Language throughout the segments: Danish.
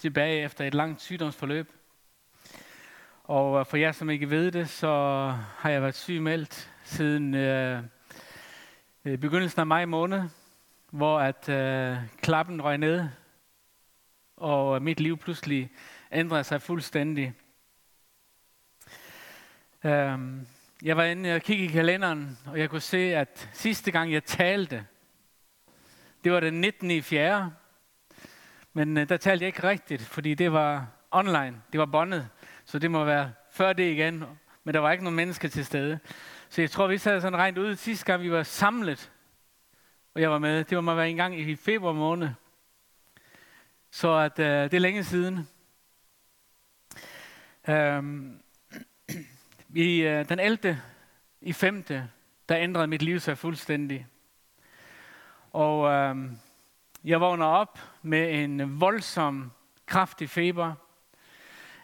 tilbage efter et langt sygdomsforløb. Og øh, for jer, som ikke ved det, så har jeg været sygemeldt siden øh, øh begyndelsen af maj måned, hvor at øh, klappen røg ned, og øh, mit liv pludselig ændrede sig fuldstændig. Um, jeg var inde og kiggede i kalenderen, og jeg kunne se, at sidste gang jeg talte, det var den 19. i 4. Men øh, der talte jeg ikke rigtigt, fordi det var online, det var bondet. Så det må være før det igen, men der var ikke nogen mennesker til stede. Så jeg tror, vi sad sådan rent ud sidste gang, vi var samlet, og jeg var med. Det var mig være en gang i februar måned. Så at, øh, det er længe siden. Øhm, i øh, den 11. i 5. der ændrede mit liv sig fuldstændig. Og uh, jeg vågner op med en voldsom, kraftig feber.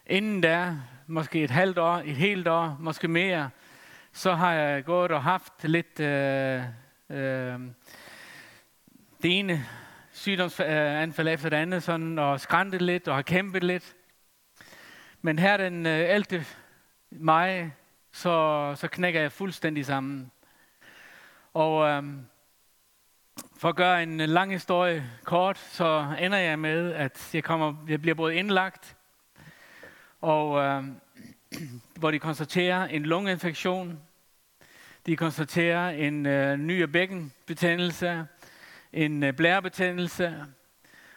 Inden der, måske et halvt år, et helt år, måske mere, så har jeg gået og haft lidt øh, øh, det ene sygdomsanfald efter det andet, sådan, og skræntet lidt og har kæmpet lidt. Men her den øh, 11. maj, så, så knækker jeg fuldstændig sammen. Og øhm, for at gøre en lang historie kort, så ender jeg med, at jeg, kommer, jeg bliver både indlagt, og øh, hvor de konstaterer en lungeinfektion, de konstaterer en øh, ny bækkenbetændelse, en øh, blærebetændelse,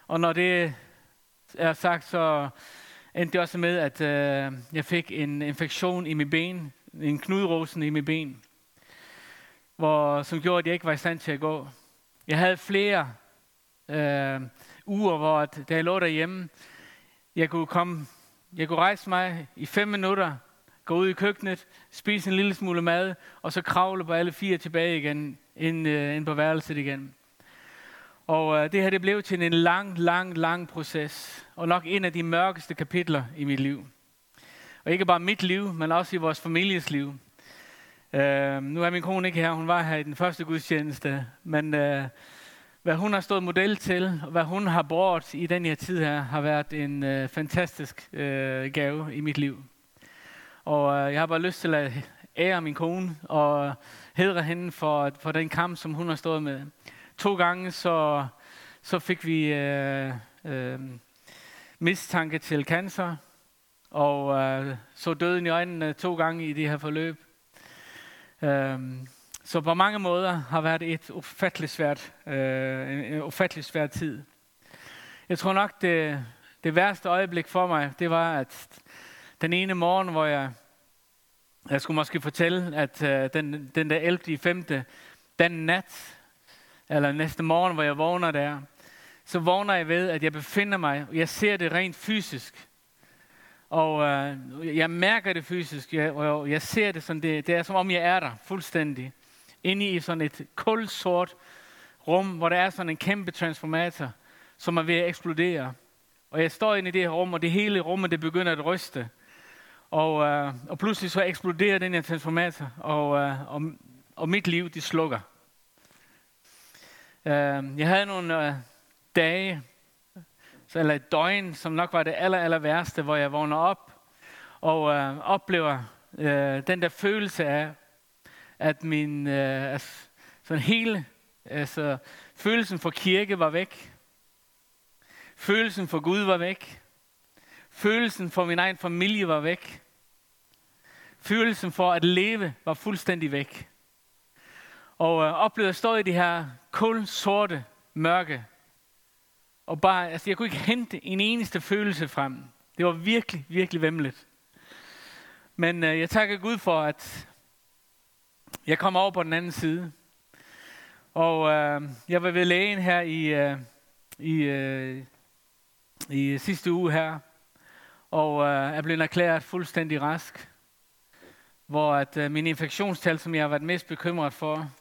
og når det er sagt, så endte det også med, at øh, jeg fik en infektion i mit ben, en knudrosen i mit ben, hvor, som gjorde, at jeg ikke var i stand til at gå. Jeg havde flere øh, uger, hvor at, da jeg lå derhjemme, jeg kunne komme, jeg kunne rejse mig i fem minutter, gå ud i køkkenet, spise en lille smule mad, og så kravle på alle fire tilbage igen, ind, øh, ind på værelset igen. Og øh, det her det blev til en lang, lang, lang proces, og nok en af de mørkeste kapitler i mit liv. Og ikke bare mit liv, men også i vores families liv. Øh, nu er min kone ikke her, hun var her i den første gudstjeneste, men øh, hvad hun har stået model til, og hvad hun har brugt i den her tid her, har været en øh, fantastisk øh, gave i mit liv. Og øh, jeg har bare lyst til at ære min kone og hedre hende for, for den kamp, som hun har stået med. To gange så, så fik vi øh, øh, mistanke til cancer, og øh, så døden i øjnene to gange i det her forløb. Øhm, så på mange måder har været et ufatteligt svært, øh, en ufattelig svær tid. Jeg tror nok, det, det værste øjeblik for mig, det var, at den ene morgen, hvor jeg, jeg skulle måske fortælle, at øh, den, den der 11. 5. den nat, eller næste morgen, hvor jeg vågner der, så vågner jeg ved, at jeg befinder mig, jeg ser det rent fysisk. Og øh, jeg mærker det fysisk, jeg, og jeg ser det sådan, det, det er som om jeg er der fuldstændig. Inde i sådan et kulsort rum, hvor der er sådan en kæmpe transformator, som er ved at eksplodere. Og jeg står inde i det her rum, og det hele rummet, det begynder at ryste. Og, øh, og pludselig så eksploderer den her transformator, og, øh, og, og mit liv, det slukker. Øh, jeg havde nogle øh, dage, eller et døgn, som nok var det aller, aller værste, hvor jeg vågner op og øh, oplever øh, den der følelse af, at min øh, sådan hele, altså følelsen for kirke var væk. Følelsen for Gud var væk. Følelsen for min egen familie var væk. Følelsen for at leve var fuldstændig væk. Og øh, oplevede at stå i det her kul sorte mørke. Og bare, altså jeg kunne ikke hente en eneste følelse frem. Det var virkelig, virkelig vemmeligt. Men øh, jeg takker Gud for, at jeg kom over på den anden side. Og øh, jeg var ved lægen her i, øh, i, øh, i sidste uge her. Og øh, er blevet erklæret fuldstændig rask. Hvor at øh, min infektionstal, som jeg har været mest bekymret for,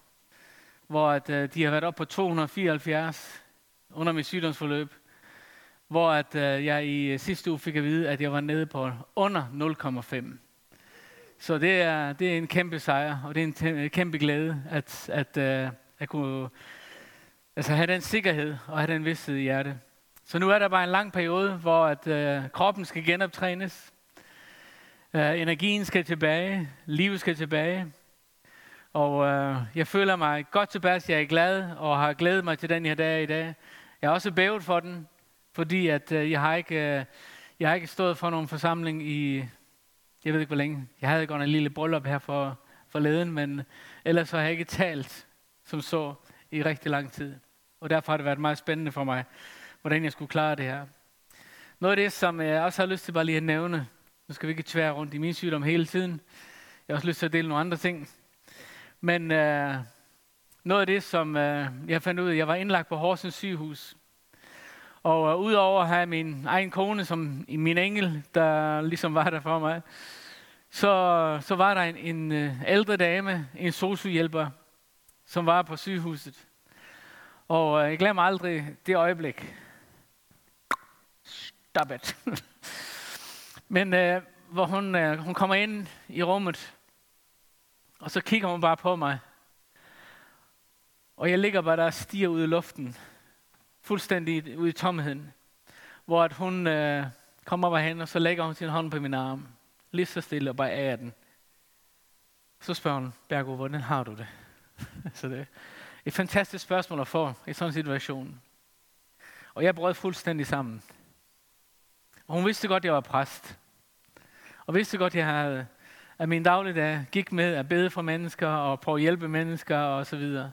hvor at, øh, de har været op på 274 under mit sygdomsforløb, hvor at, øh, jeg i øh, sidste uge fik at vide, at jeg var nede på under 0,5. Så det er, det er en kæmpe sejr, og det er en øh, kæmpe glæde, at, at, øh, at kunne altså have den sikkerhed og have den vidsthed i hjertet. Så nu er der bare en lang periode, hvor at, øh, kroppen skal genoptrænes. Øh, energien skal tilbage. Livet skal tilbage. Og øh, jeg føler mig godt tilbage. Jeg er glad og har glædet mig til den her dag i dag. Jeg har også bævet for den, fordi at, øh, jeg, har ikke, øh, jeg har ikke stået for nogen forsamling i, jeg ved ikke hvor længe. Jeg havde godt en lille bryllup her for, for leden, men ellers har jeg ikke talt som så i rigtig lang tid. Og derfor har det været meget spændende for mig, hvordan jeg skulle klare det her. Noget af det, som jeg også har lyst til bare lige at nævne, nu skal vi ikke tvære rundt i min sygdom hele tiden. Jeg har også lyst til at dele nogle andre ting. Men øh, noget af det, som øh, jeg fandt ud af, jeg var indlagt på Horsens sygehus. Og øh, udover at have min egen kone som min engel, der ligesom var der for mig, så, så var der en, en øh, ældre dame, en sosuhjælper, som var på sygehuset. Og øh, jeg glemmer aldrig det øjeblik. Stop it. Men øh, hvor hun, øh, hun kommer ind i rummet, og så kigger hun bare på mig. Og jeg ligger bare der og stiger ud i luften. Fuldstændig ud i tomheden. Hvor at hun øh, kommer bare hen, og så lægger hun sin hånd på min arm. Lige så stille og bare af den. Så spørger hun, Bergo, hvordan har du det? så det er et fantastisk spørgsmål at få i sådan en situation. Og jeg brød fuldstændig sammen. Og hun vidste godt, at jeg var præst. Og vidste godt, at jeg havde, at min dagligdag gik med at bede for mennesker og prøve at hjælpe mennesker og så videre.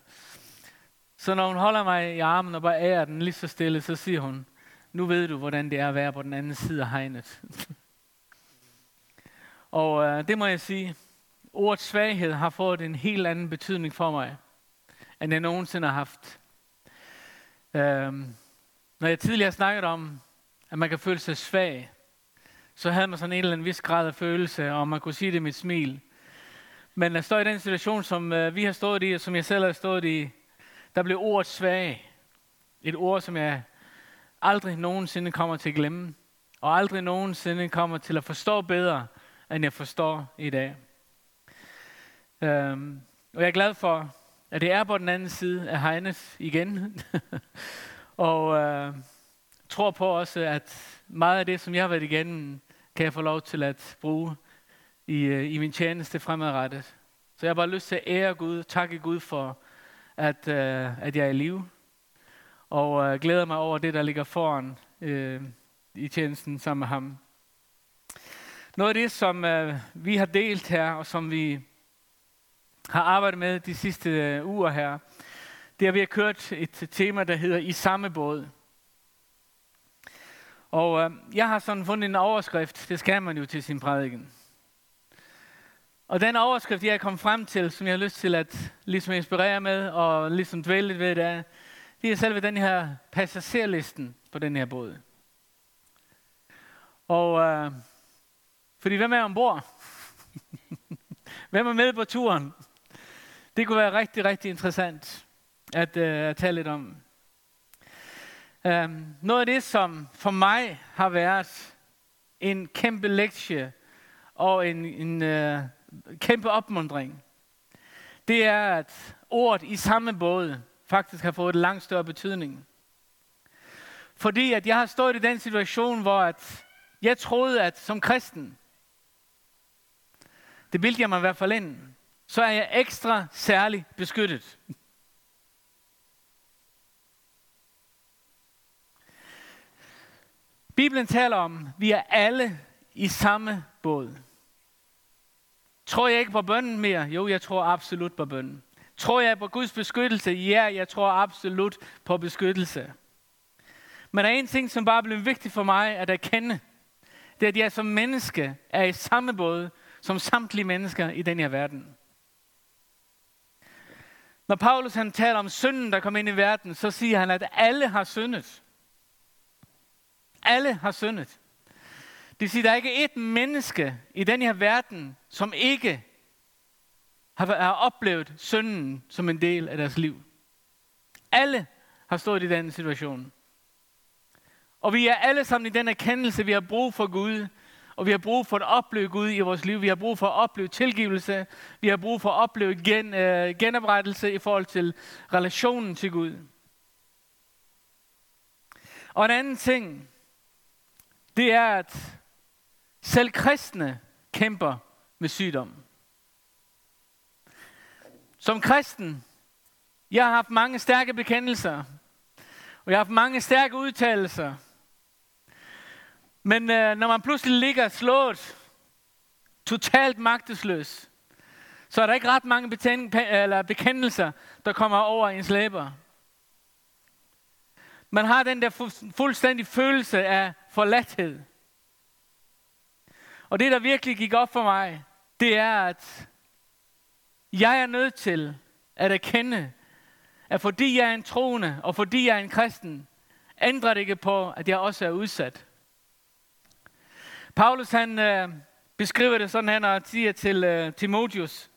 Så når hun holder mig i armen og bare ærer den lige så stille, så siger hun, nu ved du, hvordan det er at være på den anden side af hegnet. og øh, det må jeg sige, ordet svaghed har fået en helt anden betydning for mig, end jeg nogensinde har haft. Øh, når jeg tidligere snakkede om, at man kan føle sig svag, så havde man sådan en eller anden vis grad af følelse, og man kunne sige det med et smil. Men at stå i den situation, som øh, vi har stået i, og som jeg selv har stået i, der blev ordet svag. Et ord, som jeg aldrig nogensinde kommer til at glemme, og aldrig nogensinde kommer til at forstå bedre, end jeg forstår i dag. Øhm, og jeg er glad for, at det er på den anden side af hegnet igen. og øh, tror på også, at meget af det, som jeg har været igennem, kan jeg få lov til at bruge i, øh, i min tjeneste fremadrettet. Så jeg har bare lyst til at ære Gud, takke Gud for, at, øh, at jeg er i live. Og øh, glæder mig over det, der ligger foran øh, i tjenesten sammen med ham. Noget af det, som øh, vi har delt her, og som vi har arbejdet med de sidste øh, uger her, det er, at vi har kørt et tema, der hedder I samme båd. Og øh, jeg har sådan fundet en overskrift, det skal man jo til sin prædiken. Og den overskrift, jeg er kommet frem til, som jeg har lyst til at ligesom inspirere med, og ligesom dvæle lidt ved, det er, det er selve den her passagerlisten på den her båd. Og øh, fordi hvem er ombord? hvem er med på turen? Det kunne være rigtig, rigtig interessant at, øh, at tale lidt om. Øh, noget af det, som for mig har været en kæmpe lektie og en, en øh, kæmpe opmundring, det er, at ordet i samme båd faktisk har fået en langt større betydning. Fordi at jeg har stået i den situation, hvor at jeg troede, at som kristen, det bildte jeg mig i hvert fald ind, så er jeg ekstra særligt beskyttet. Bibelen taler om, at vi er alle i samme båd. Tror jeg ikke på bønnen mere? Jo, jeg tror absolut på bønnen. Tror jeg på Guds beskyttelse? Ja, jeg tror absolut på beskyttelse. Men der er en ting, som bare blev vigtig for mig at erkende. Det er, at jeg som menneske er i samme båd som samtlige mennesker i den her verden. Når Paulus han taler om synden, der kommer ind i verden, så siger han, at alle har syndet. Alle har syndet. Det vil sige, at der er ikke et menneske i den her verden, som ikke har, har oplevet synden som en del af deres liv. Alle har stået i den situation. Og vi er alle sammen i den erkendelse, vi har brug for Gud, og vi har brug for at opleve Gud i vores liv. Vi har brug for at opleve tilgivelse. Vi har brug for at opleve gen, øh, genoprettelse i forhold til relationen til Gud. Og en anden ting, det er, at selv kristne kæmper med sygdom. Som kristen, jeg har haft mange stærke bekendelser, og jeg har haft mange stærke udtalelser. Men øh, når man pludselig ligger slået, totalt magtesløs, så er der ikke ret mange eller bekendelser, der kommer over ens læber. Man har den der fu- fuldstændig følelse af forladthed. Og det, der virkelig gik op for mig, det er, at jeg er nødt til at erkende, at fordi jeg er en troende, og fordi jeg er en kristen, ændrer det ikke på, at jeg også er udsat. Paulus han øh, beskriver det sådan, han og siger til øh, Timotius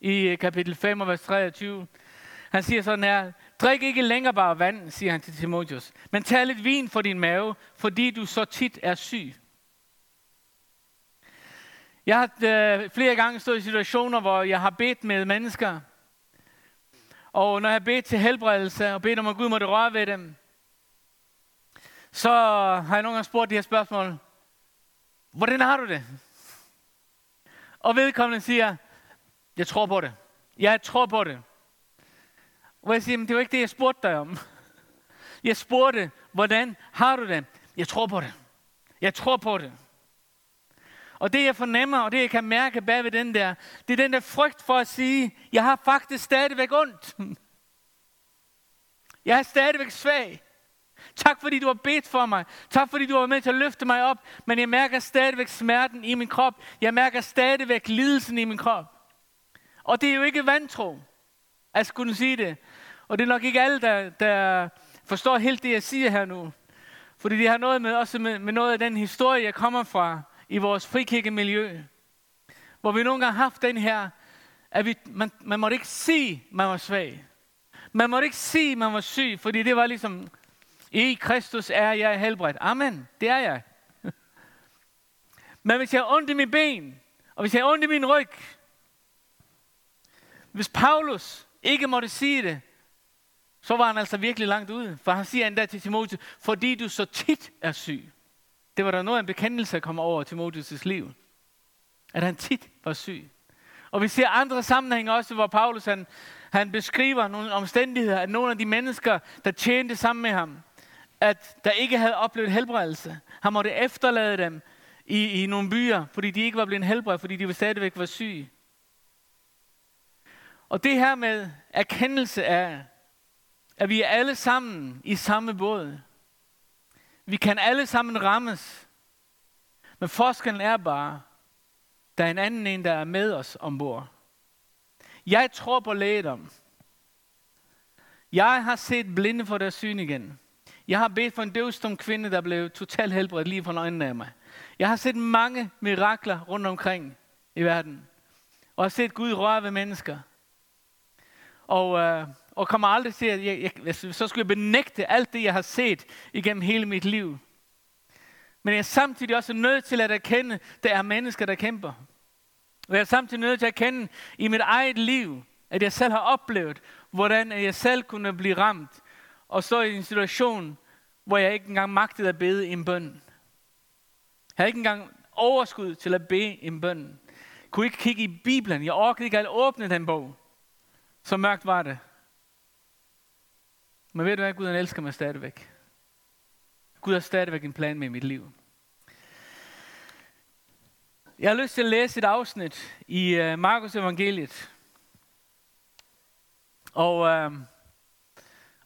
i øh, kapitel 5, vers 23. Han siger sådan her, drik ikke længere bare vand, siger han til Timotius, men tag lidt vin for din mave, fordi du så tit er syg. Jeg har øh, flere gange stået i situationer, hvor jeg har bedt med mennesker. Og når jeg har bedt til helbredelse og bedt om, at Gud måtte røre ved dem, så har jeg nogle gange spurgt de her spørgsmål. Hvordan har du det? Og vedkommende siger, jeg tror på det. Jeg tror på det. Og jeg siger, men det var ikke det, jeg spurgte dig om. Jeg spurgte, hvordan har du det? Jeg tror på det. Jeg tror på det. Og det jeg fornemmer, og det jeg kan mærke bag ved den der, det er den der frygt for at sige, jeg har faktisk stadigvæk ondt. Jeg er stadigvæk svag. Tak fordi du har bedt for mig. Tak fordi du var med til at løfte mig op. Men jeg mærker stadigvæk smerten i min krop. Jeg mærker stadigvæk lidelsen i min krop. Og det er jo ikke vantro, at skulle sige det. Og det er nok ikke alle, der, der forstår helt det, jeg siger her nu. Fordi det har noget med, også med, med noget af den historie, jeg kommer fra i vores frikirkemiljø. Hvor vi nogle gange har haft den her, at vi, man, man måtte ikke sige, man var svag. Man måtte ikke sige, man var syg, fordi det var ligesom, i Kristus er jeg helbredt. Amen, det er jeg. Men hvis jeg har ondt i min ben, og hvis jeg har ondt i min ryg, hvis Paulus ikke måtte sige det, så var han altså virkelig langt ude. For han siger endda til Timotheus, fordi du så tit er syg. Det var der noget af en bekendelse, der kom over Timotheus' liv. At han tit var syg. Og vi ser andre sammenhænge også, hvor Paulus han, han beskriver nogle omstændigheder, at nogle af de mennesker, der tjente sammen med ham, at der ikke havde oplevet helbredelse. Han måtte efterlade dem i, i nogle byer, fordi de ikke var blevet helbredt, fordi de stadigvæk var syge. Og det her med erkendelse af, at vi er alle sammen i samme båd. Vi kan alle sammen rammes. Men forskellen er bare, der er en anden en, der er med os ombord. Jeg tror på lægedom. Jeg har set blinde for deres syn igen. Jeg har bedt for en døvstum kvinde, der blev totalt helbredt lige fra øjnene af mig. Jeg har set mange mirakler rundt omkring i verden. Og har set Gud røre ved mennesker. Og, øh, og kommer aldrig til, at jeg, jeg, altså, så skulle jeg benægte alt det, jeg har set igennem hele mit liv. Men jeg er samtidig også nødt til at erkende, at der er mennesker, der kæmper. Og jeg er samtidig nødt til at erkende i mit eget liv, at jeg selv har oplevet, hvordan jeg selv kunne blive ramt og så i en situation, hvor jeg ikke engang magtede at bede en bøn. Jeg havde ikke engang overskud til at bede en bøn. Jeg kunne ikke kigge i Bibelen. Jeg orkede ikke at åbne den bog. Så mørkt var det. Men ved du hvad? Gud han elsker mig stadigvæk. Gud har stadigvæk en plan med mit liv. Jeg har lyst til at læse et afsnit i uh, Markus evangeliet. Og uh,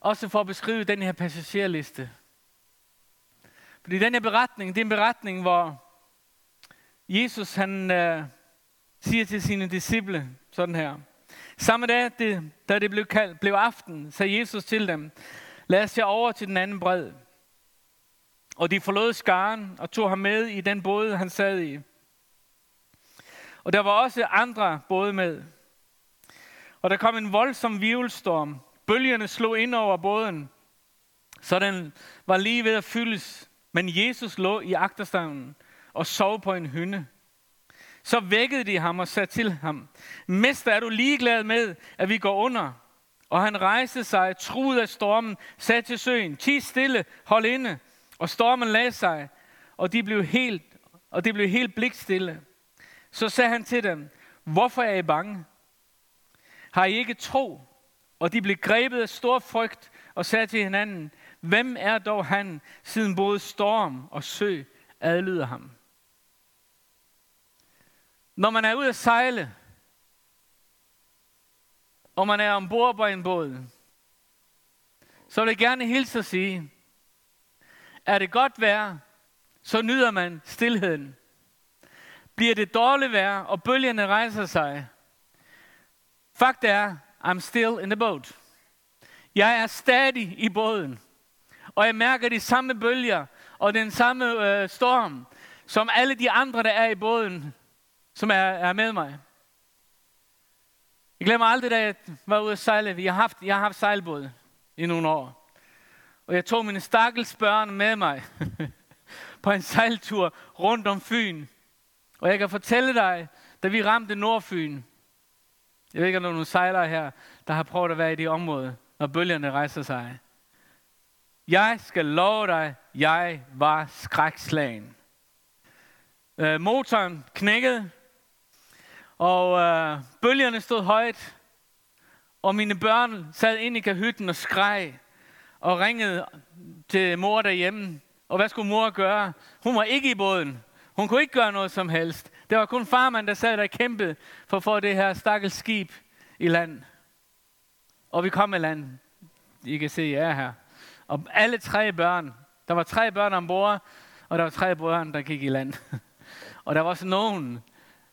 også for at beskrive den her passagerliste. Fordi den her beretning, det er en beretning, hvor Jesus han uh, siger til sine disciple sådan her. Samme dag, det, da det blev, kaldt, blev aften, sagde Jesus til dem, lad os over til den anden bred. Og de forlod skaren og tog ham med i den båd, han sad i. Og der var også andre både med. Og der kom en voldsom virvelstorm. Bølgerne slog ind over båden, så den var lige ved at fyldes. Men Jesus lå i agterstavnen og sov på en hynde. Så vækkede de ham og sagde til ham, Mester, er du ligeglad med, at vi går under? Og han rejste sig, truet af stormen, sagde til søen, ti stille, hold inde. Og stormen lagde sig, og de blev helt, og det blev helt blikstille. Så sagde han til dem, hvorfor er I bange? Har I ikke tro? Og de blev grebet af stor frygt og sagde til hinanden, hvem er dog han, siden både storm og sø adlyder ham? Når man er ude at sejle, og man er ombord på en båd, så vil jeg gerne hilse at sige, er det godt vejr, så nyder man stillheden. Bliver det dårligt vejr, og bølgerne rejser sig, fakt er, I'm still in the boat. Jeg er stadig i båden, og jeg mærker de samme bølger og den samme øh, storm, som alle de andre, der er i båden, som er, er med mig. Jeg glemmer aldrig, da jeg var ude at sejle. Jeg har haft, jeg har haft sejlbåd i nogle år. Og jeg tog mine stakkels børn med mig på en sejltur rundt om Fyn. Og jeg kan fortælle dig, da vi ramte Nordfyn, jeg ved ikke, om der er nogle sejlere her, der har prøvet at være i det område, når bølgerne rejser sig. Jeg skal love dig, jeg var skrækslagen. Øh, motoren knækkede, og øh, bølgerne stod højt, og mine børn sad ind i kahytten og skreg, og ringede til mor derhjemme. Og hvad skulle mor gøre? Hun var ikke i båden. Hun kunne ikke gøre noget som helst. Det var kun farmand, der sad der og kæmpede for at få det her stakkels skib i land. Og vi kom i land. I kan se, jeg er her. Og alle tre børn, der var tre børn ombord, og der var tre børn, der gik i land. og der var også nogen,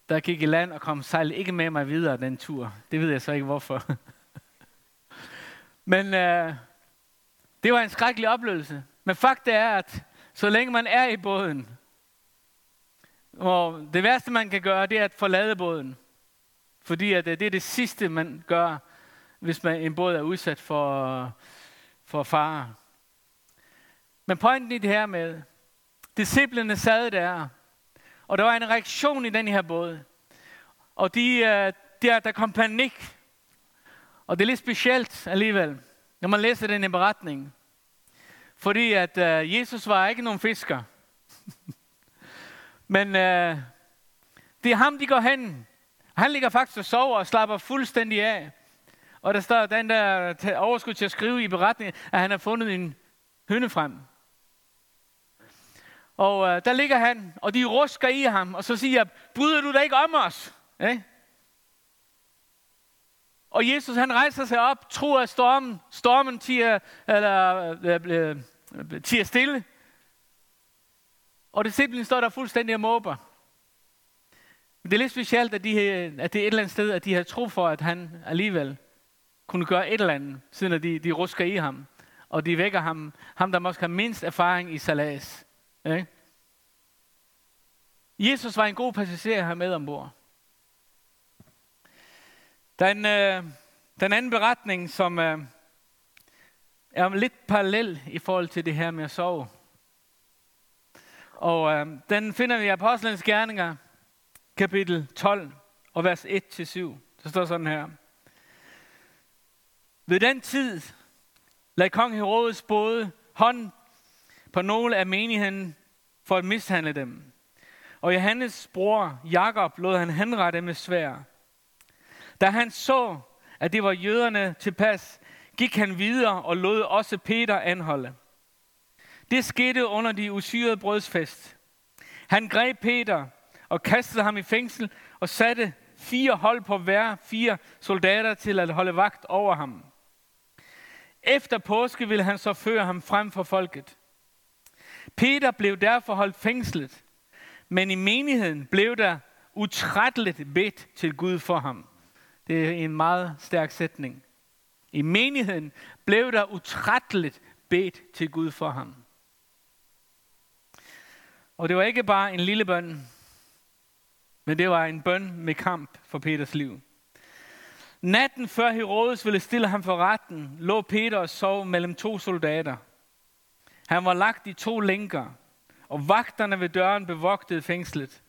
der gik i land og kom sejl ikke med mig videre den tur. Det ved jeg så ikke hvorfor. Men øh, det var en skrækkelig oplevelse. Men fakt er, at så længe man er i båden, og det værste man kan gøre, det er at forlade båden. Fordi at øh, det er det sidste, man gør, hvis man, en båd er udsat for, for fare. Men pointen i det her med, disciplene sad der, og der var en reaktion i den her båd. Og de, øh, der, der kom panik. Og det er lidt specielt alligevel, når man læser den i beretning. Fordi at uh, Jesus var ikke nogen fisker. Men uh, det er ham, de går hen. Han ligger faktisk og sover og slapper fuldstændig af. Og der står den der overskud til at skrive i beretningen, at han har fundet en høne frem. Og øh, der ligger han, og de rusker i ham, og så siger jeg, bryder du dig ikke om os? Eh? Og Jesus han rejser sig op, tror at stormen, stormen tiger, eller, øh, øh, øh, øh tiger stille. Og det simpelthen står der fuldstændig og måber. Men det er lidt specielt, at, de, at det er et eller andet sted, at de har tro for, at han alligevel kunne gøre et eller andet, siden at de, de rusker i ham. Og de vækker ham, ham der måske har mindst erfaring i salas. Ikke? Jesus var en god passager her med ombord. Den, øh, den anden beretning, som øh, er lidt parallel i forhold til det her med at sove. Og øh, den finder vi i Apostlenes Gerninger, kapitel 12 og vers 1-7. Der står sådan her. Ved den tid lagde kong Herodes både hånd på nogle af menigheden for at mishandle dem. Og Johannes bror Jakob lod han henrette med svær. Da han så, at det var jøderne tilpas, gik han videre og lod også Peter anholde. Det skete under de usyrede brødsfest. Han greb Peter og kastede ham i fængsel og satte fire hold på hver fire soldater til at holde vagt over ham. Efter påske ville han så føre ham frem for folket. Peter blev derfor holdt fængslet, men i menigheden blev der utrætteligt bedt til Gud for ham. Det er en meget stærk sætning. I menigheden blev der utrætteligt bedt til Gud for ham. Og det var ikke bare en lille bøn, men det var en bøn med kamp for Peters liv. Natten før Herodes ville stille ham for retten, lå Peter og sov mellem to soldater. Han var lagt i to lænker, og vagterne ved døren bevogtede fængslet.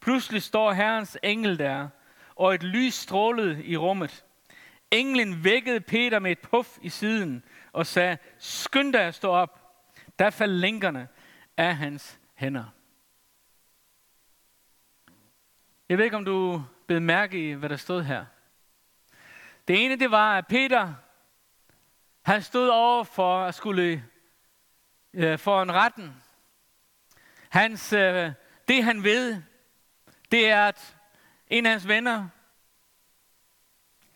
Pludselig står Herrens engel der, og et lys strålede i rummet. Englen vækkede Peter med et puff i siden og sagde, skynd dig at stå op. Der faldt lænkerne af hans hænder. Jeg ved ikke, om du blev mærke i, hvad der stod her. Det ene, det var, at Peter, han stod over for at skulle øh, for en retten. Hans, øh, det han ved, det er, at en af hans venner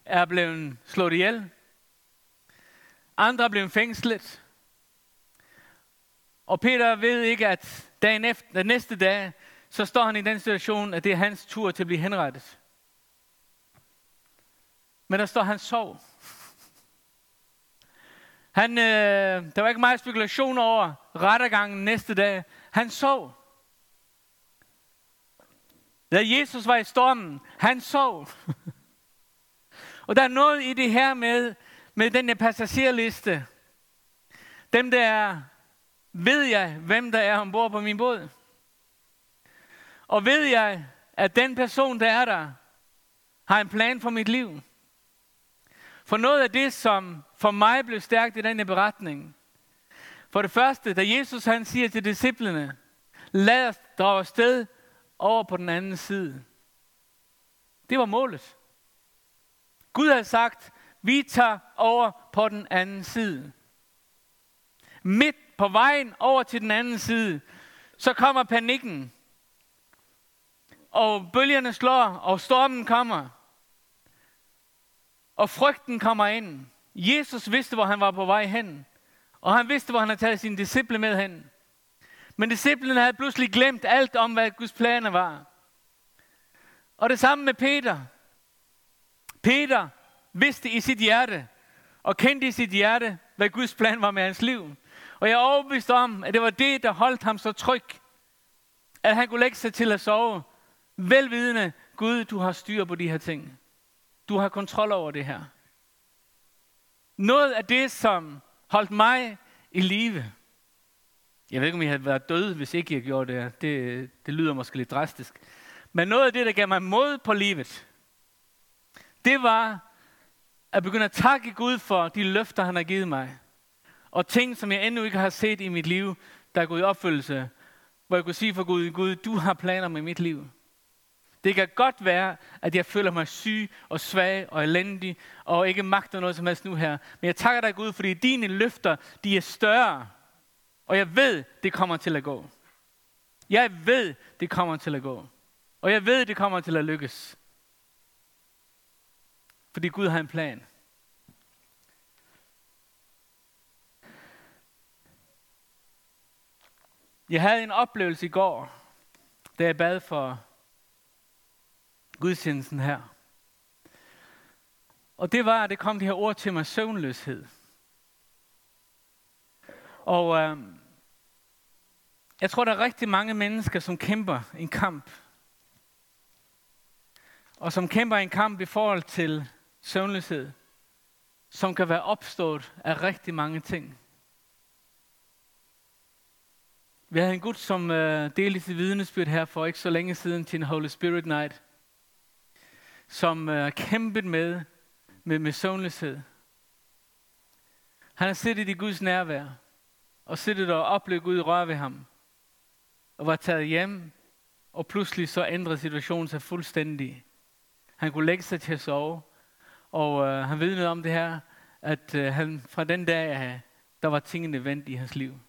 er blevet slået ihjel. Andre er blevet fængslet. Og Peter ved ikke, at dagen efter, den næste dag, så står han i den situation, at det er hans tur til at blive henrettet. Men der står, at han sov. Han, øh, der var ikke meget spekulation over rettergangen næste dag. Han sov. Da Jesus var i stormen, han sov. Og der er noget i det her med, med den passagerliste. Dem der er, ved jeg, hvem der er ombord på min båd. Og ved jeg, at den person, der er der, har en plan for mit liv. For noget af det, som for mig blev stærkt i denne beretning. For det første, da Jesus han siger til disciplene, lad os drage sted over på den anden side. Det var målet. Gud havde sagt, vi tager over på den anden side. Midt på vejen over til den anden side, så kommer panikken. Og bølgerne slår, og stormen kommer. Og frygten kommer ind. Jesus vidste, hvor han var på vej hen. Og han vidste, hvor han havde taget sine disciple med hen. Men disciplene havde pludselig glemt alt om, hvad Guds planer var. Og det samme med Peter. Peter vidste i sit hjerte, og kendte i sit hjerte, hvad Guds plan var med hans liv. Og jeg er overbevist om, at det var det, der holdt ham så tryg, at han kunne lægge sig til at sove. Velvidende, Gud, du har styr på de her ting. Du har kontrol over det her. Noget af det, som holdt mig i live. Jeg ved ikke, om jeg havde været død, hvis ikke jeg gjorde det. Det, det lyder måske lidt drastisk. Men noget af det, der gav mig mod på livet, det var at begynde at takke Gud for de løfter, han har givet mig. Og ting, som jeg endnu ikke har set i mit liv, der er gået i opfyldelse. Hvor jeg kunne sige for Gud, Gud, du har planer med mit liv. Det kan godt være, at jeg føler mig syg og svag og elendig, og ikke magter noget som helst nu her. Men jeg takker dig, Gud, fordi dine løfter, de er større. Og jeg ved, det kommer til at gå. Jeg ved, det kommer til at gå. Og jeg ved, det kommer til at lykkes. Fordi Gud har en plan. Jeg havde en oplevelse i går, da jeg bad for gudstjenesten her. Og det var, at det kom de her ord til mig, søvnløshed. Og øh, jeg tror, der er rigtig mange mennesker, som kæmper en kamp. Og som kæmper en kamp i forhold til søvnløshed, som kan være opstået af rigtig mange ting. Vi havde en gut, som øh, delte sit vidnesbyrd her for ikke så længe siden til en Holy Spirit Night som øh, har kæmpet med, med, med søvnløshed. Han har siddet i Guds nærvær, og siddet og oplevet Gud røre ved ham, og var taget hjem, og pludselig så ændrede situationen sig fuldstændig. Han kunne lægge sig til at sove, og øh, han ved noget om det her, at øh, han fra den dag af, der var tingene vendt i hans liv.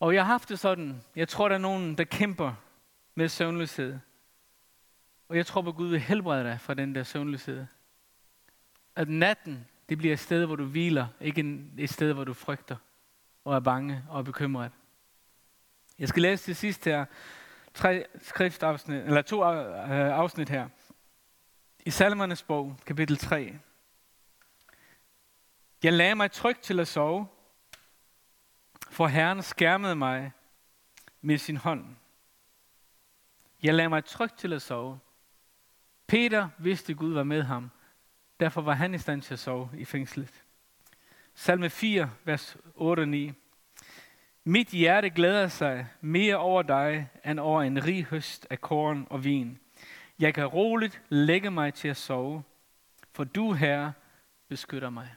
Og jeg har haft det sådan, jeg tror, der er nogen, der kæmper med søvnløshed. Og jeg tror på, at Gud vil helbrede dig fra den der søvnløshed. At natten, det bliver et sted, hvor du hviler, ikke et sted, hvor du frygter og er bange og er bekymret. Jeg skal læse til sidst her tre skriftafsnit, eller to øh, afsnit her. I Salmernes bog, kapitel 3. Jeg lagde mig trygt til at sove, for Herren skærmede mig med sin hånd. Jeg lagde mig trygt til at sove, Peter vidste, at Gud var med ham. Derfor var han i stand til at sove i fængslet. Salme 4, vers 8 og 9. Mit hjerte glæder sig mere over dig, end over en rig høst af korn og vin. Jeg kan roligt lægge mig til at sove, for du, Herre, beskytter mig.